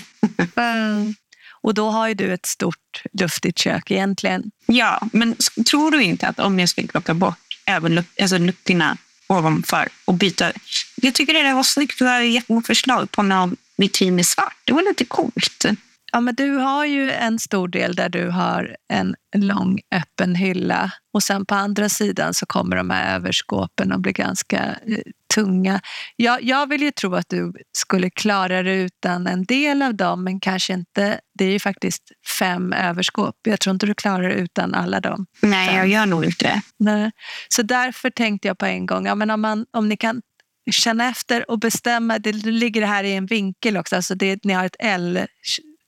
Mm. Och då har ju du ett stort luftigt kök egentligen. Ja, men tror du inte att om jag skulle plocka bort även alltså luckorna ovanför och byta. Jag tycker det var snyggt. Du gett mig förslag på någon vitrin i svart. Det var lite coolt. Ja, men du har ju en stor del där du har en lång öppen hylla och sen på andra sidan så kommer de här överskåpen och blir ganska eh, tunga. Jag, jag vill ju tro att du skulle klara dig utan en del av dem men kanske inte. Det är ju faktiskt fem överskåp. Jag tror inte du klarar dig utan alla dem. Nej, jag gör nog inte det. Nej. Så därför tänkte jag på en gång, ja, men om, man, om ni kan känna efter och bestämma. Det ligger här i en vinkel också. Alltså det, ni har ett L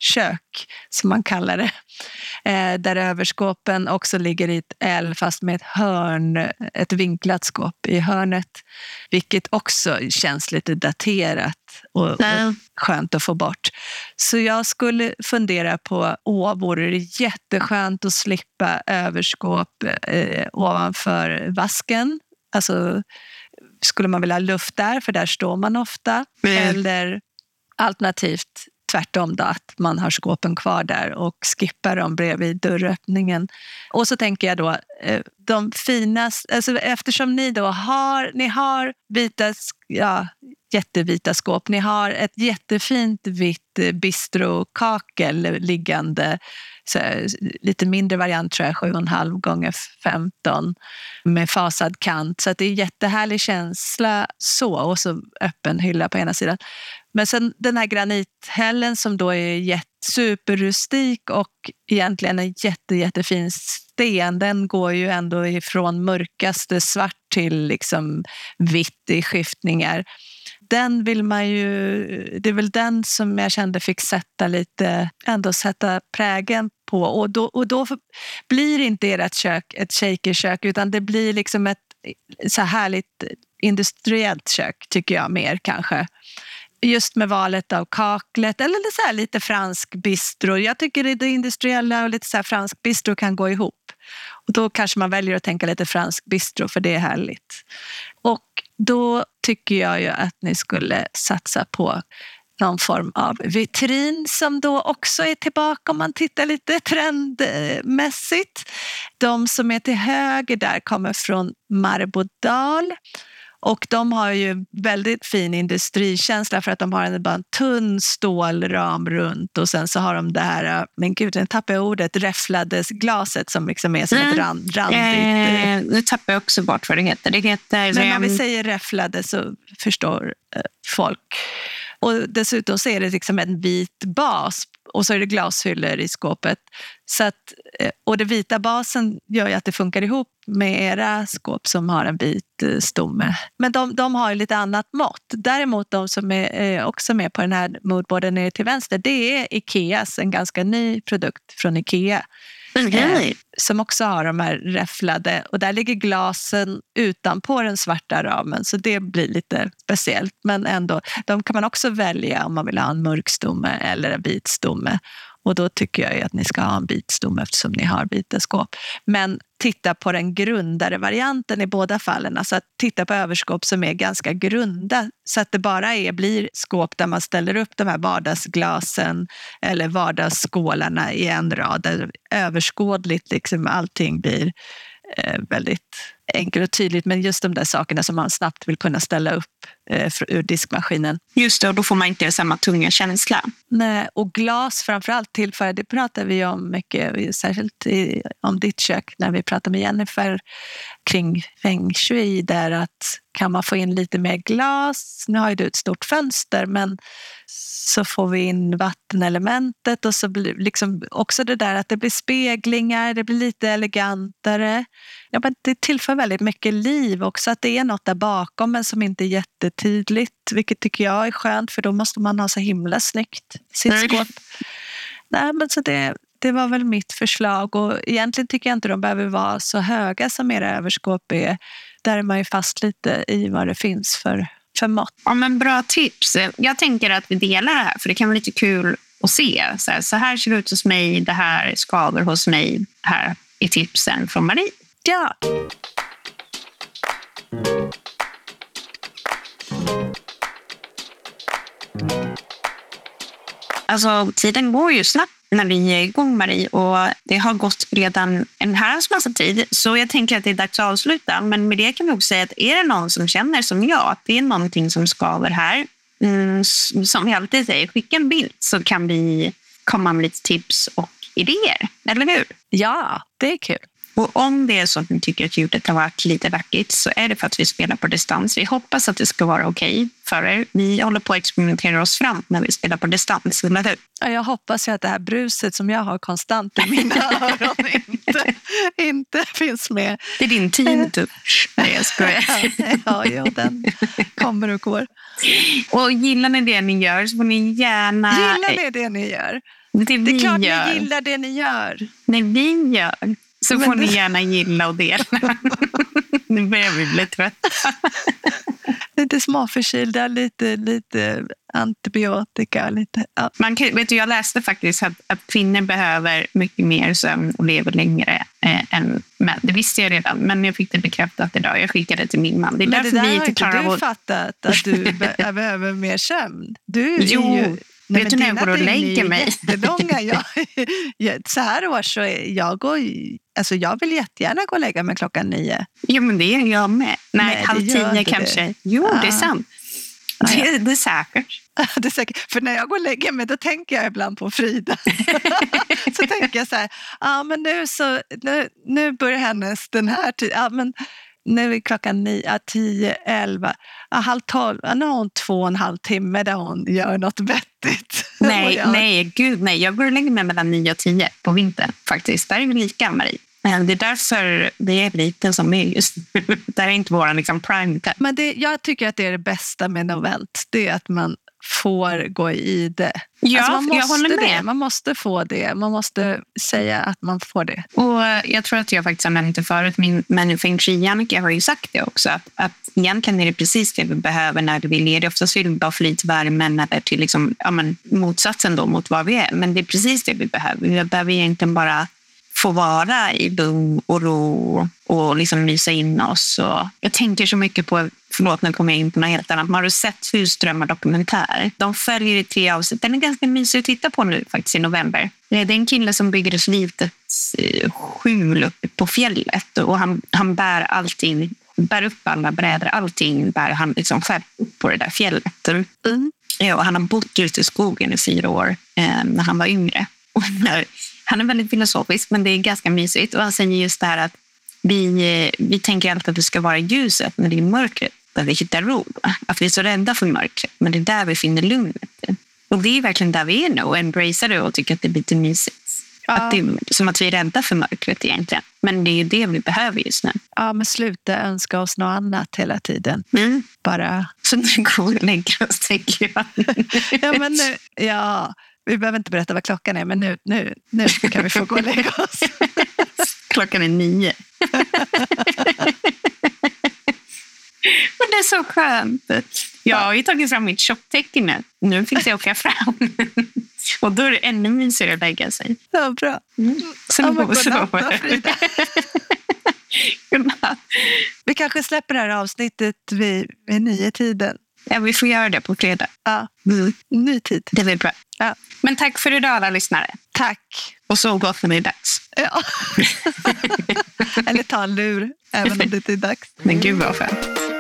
kök, som man kallar det. Eh, där överskåpen också ligger i ett L fast med ett hörn, ett vinklat skåp i hörnet. Vilket också känns lite daterat och, och skönt att få bort. Så jag skulle fundera på, åh, vore det jätteskönt att slippa överskåp eh, ovanför vasken? Alltså, skulle man vilja ha luft där, för där står man ofta. Mm. Eller alternativt tvärtom då, att man har skåpen kvar där och skippar dem bredvid dörröppningen. Och så tänker jag då, eh, de finaste, alltså eftersom ni då har, ni har vita, ja, jättevita skåp, ni har ett jättefint vitt eh, bistrokakel liggande så, lite mindre variant tror jag, 7,5 gånger 15 med fasad kant. Så det är jättehärlig känsla så och så öppen hylla på ena sidan. Men sen den här granithällen som då är superrustik och egentligen en jätte, jättefin sten, den går ju ändå ifrån mörkaste svart till liksom vitt i skiftningar. Den vill man ju, det är väl den som jag kände fick sätta lite, ändå sätta prägen på. Och då, och då blir inte ert kök ett shakerkök utan det blir liksom ett så härligt industriellt kök tycker jag mer kanske just med valet av kaklet eller så lite fransk bistro. Jag tycker det industriella och lite så fransk bistro kan gå ihop. Och då kanske man väljer att tänka lite fransk bistro för det är härligt. Och då tycker jag ju att ni skulle satsa på någon form av vitrin som då också är tillbaka om man tittar lite trendmässigt. De som är till höger där kommer från Marbodal och de har ju väldigt fin industrikänsla för att de har en, bara en tunn stålram runt och sen så har de det här, men gud, nu tappar jag ordet, räfflades glaset som liksom är som mm. ett rand, randigt... Eh, nu tappar jag också bort vad det heter. Det heter men om vi säger räfflade så förstår eh, folk. Och dessutom så är det liksom en vit bas och så är det glashyllor i skåpet. Så att, eh, och den vita basen gör ju att det funkar ihop med era skåp som har en vit eh, stomme. Men de, de har ju lite annat mått. Däremot de som är eh, också med på den här moodboarden nere till vänster, det är Ikeas, en ganska ny produkt från Ikea. Eh, som också har de här räfflade och där ligger glasen utanpå den svarta ramen så det blir lite speciellt. Men ändå, de kan man också välja om man vill ha en mörk stomme eller en vit stomme. Och då tycker jag att ni ska ha en bitstomme eftersom ni har biteskåp. Men titta på den grundare varianten i båda fallen. Alltså att titta på överskåp som är ganska grunda så att det bara är, blir skåp där man ställer upp de här vardagsglasen eller vardagsskålarna i en rad. Där överskådligt liksom allting blir eh, väldigt enkelt och tydligt, men just de där sakerna som man snabbt vill kunna ställa upp eh, ur diskmaskinen. Just det, och då får man inte samma tunga känsla. Nej, och glas framförallt tillför, det pratar vi om mycket, särskilt i, om ditt kök när vi pratar med Jennifer kring feng shui, där att kan man få in lite mer glas, nu har ju du ett stort fönster, men så får vi in vattenelementet och så blir liksom också det där att det blir speglingar, det blir lite elegantare. Ja, men det tillför väldigt mycket liv också, att det är något där bakom men som inte är jättetydligt, vilket tycker jag är skönt för då måste man ha så himla snyggt sitt skåp. Nej, men så det, det var väl mitt förslag och egentligen tycker jag inte de behöver vara så höga som era överskåp är. Där är man ju fast lite i vad det finns för för mått. Ja, men bra tips. Jag tänker att vi delar det här, för det kan vara lite kul att se. Så här, så här ser det ut hos mig, det här skaver hos mig. Här är tipsen från Marie. Ja. Alltså, tiden går ju snabbt när vi är igång, Marie. Och det har gått redan en herrans massa tid. Så jag tänker att det är dags att avsluta. Men med det kan vi också säga att är det någon som känner som jag, att det är någonting som skaver här, mm, som vi alltid säger, skicka en bild så kan vi komma med lite tips och idéer. Eller hur? Ja, det är kul. Och om det är så att ni tycker att ljudet har varit lite vackert så är det för att vi spelar på distans. Vi hoppas att det ska vara okej okay för er. Vi håller på att experimentera oss fram när vi spelar på distans, eller hur? Ja, jag hoppas ju att det här bruset som jag har konstant i mina öron inte inte finns med. Det är din teen touch. Nej, jag skojar. ja, ja, den kommer och går. Och gillar ni det ni gör så får ni gärna... Gillar ni det ni gör? Det, Det är klart gör. ni gillar det ni gör. När vi gör så får ni det- gärna gilla och dela. nu börjar vi bli trötta. Lite småförkylda, lite, lite antibiotika. Lite, ja. Man kan, vet du, jag läste faktiskt att, att kvinnor behöver mycket mer sömn och lever längre eh, än män. Det visste jag redan, men jag fick det bekräftat idag. Jag skickade det till min man. Det är Men det därför där vi har inte inte klarar du fattat, att du be behöver mer sömn. Du är Jo, ju, vet du när jag går och lägger mig? Jättelånga. Jag, så här år så är jag, går, alltså jag vill jättegärna gå och lägga mig klockan nio. Jo, men det är jag med. Nej, Nej, halv gör tio kanske. det. Jo, det är Ah. sant. Ah, ja. Det, det är säkert. Det är säkert, för när jag går och lägger mig då tänker jag ibland på Frida. så tänker jag så här, ja men nu, så, nu, nu börjar hennes den här tiden, ja, men nu är klockan nio, tio, elva, ja, halv tolv, ja, nu har hon två och en halv timme där hon gör något vettigt. Nej, jag, nej, gud nej. Jag går och lägger mig mellan 9 och 10 på vintern faktiskt. Där är vi lika, Marie. Men Det är därför det är lite som är just nu. Det här är inte vår liksom, prime time. Men det, jag tycker att det är det bästa med Novent, det är att man får gå i det. Ja, alltså man måste jag håller med. Det. Man måste få det. Man måste säga att man får det. Och eh, jag tror att jag faktiskt har nämnt det förut, min men Feng Shui-Jannica har ju sagt det också. Att, att egentligen är det precis det vi behöver när vi är lediga. Oftast vill vi bara få lite värmen eller till liksom, ja, men, motsatsen då mot vad vi är. Men det är precis det vi behöver. Vi behöver egentligen bara få vara i lugn och ro och liksom mysa in oss. Och jag tänker så mycket på, förlåt nu kommer jag in på något helt annat, men har du sett Husdrömmar dokumentär? De följer i tre avsnitt. Den är ganska mysig att titta på nu faktiskt i november. Det är en kille som bygger ett litet eh, skjul uppe på fjället och han, han bär allting, bär upp alla brädor, allting bär han liksom själv upp på det där fjället. Mm. Ja, och han har bott ute i skogen i fyra år eh, när han var yngre. Och när, han är väldigt filosofisk, men det är ganska mysigt. Och han säger just det här att vi, eh, vi tänker alltid att det ska vara ljuset, men det är mörkret där vi hittar ro. Att vi är så rädda för mörkret, men det är där vi finner lugnet. Och det är verkligen där vi är nu och embracear det och tycker att det är lite mysigt. Ja. Att det som att vi är rädda för mörkret egentligen. Men det är ju det vi behöver just nu. Ja, men sluta önska oss något annat hela tiden. Mm. Bara, Så nu går vi och lägger oss, tänker jag. ja, men nu, ja, vi behöver inte berätta vad klockan är, men nu, nu, nu kan vi få gå och lägga oss. Klockan är nio. Men det är så skönt. Jag har ju tagit fram mitt shoptecken nu. Nu finns jag åka fram. Och då är det ännu mysigare att lägga sig. Ja, bra. Ja, går vi godnatt då, sova. Frida. Godnatt. Vi kanske släpper det här avsnittet vid, vid nio tiden. Ja, vi får göra det på fredag. Ja, ny tid. Det blir bra. Ja. Men tack för idag alla lyssnare. Tack. Och så gott när det är dags. Ja. Eller ta en lur, även om det inte är dags. Men gud vad skönt.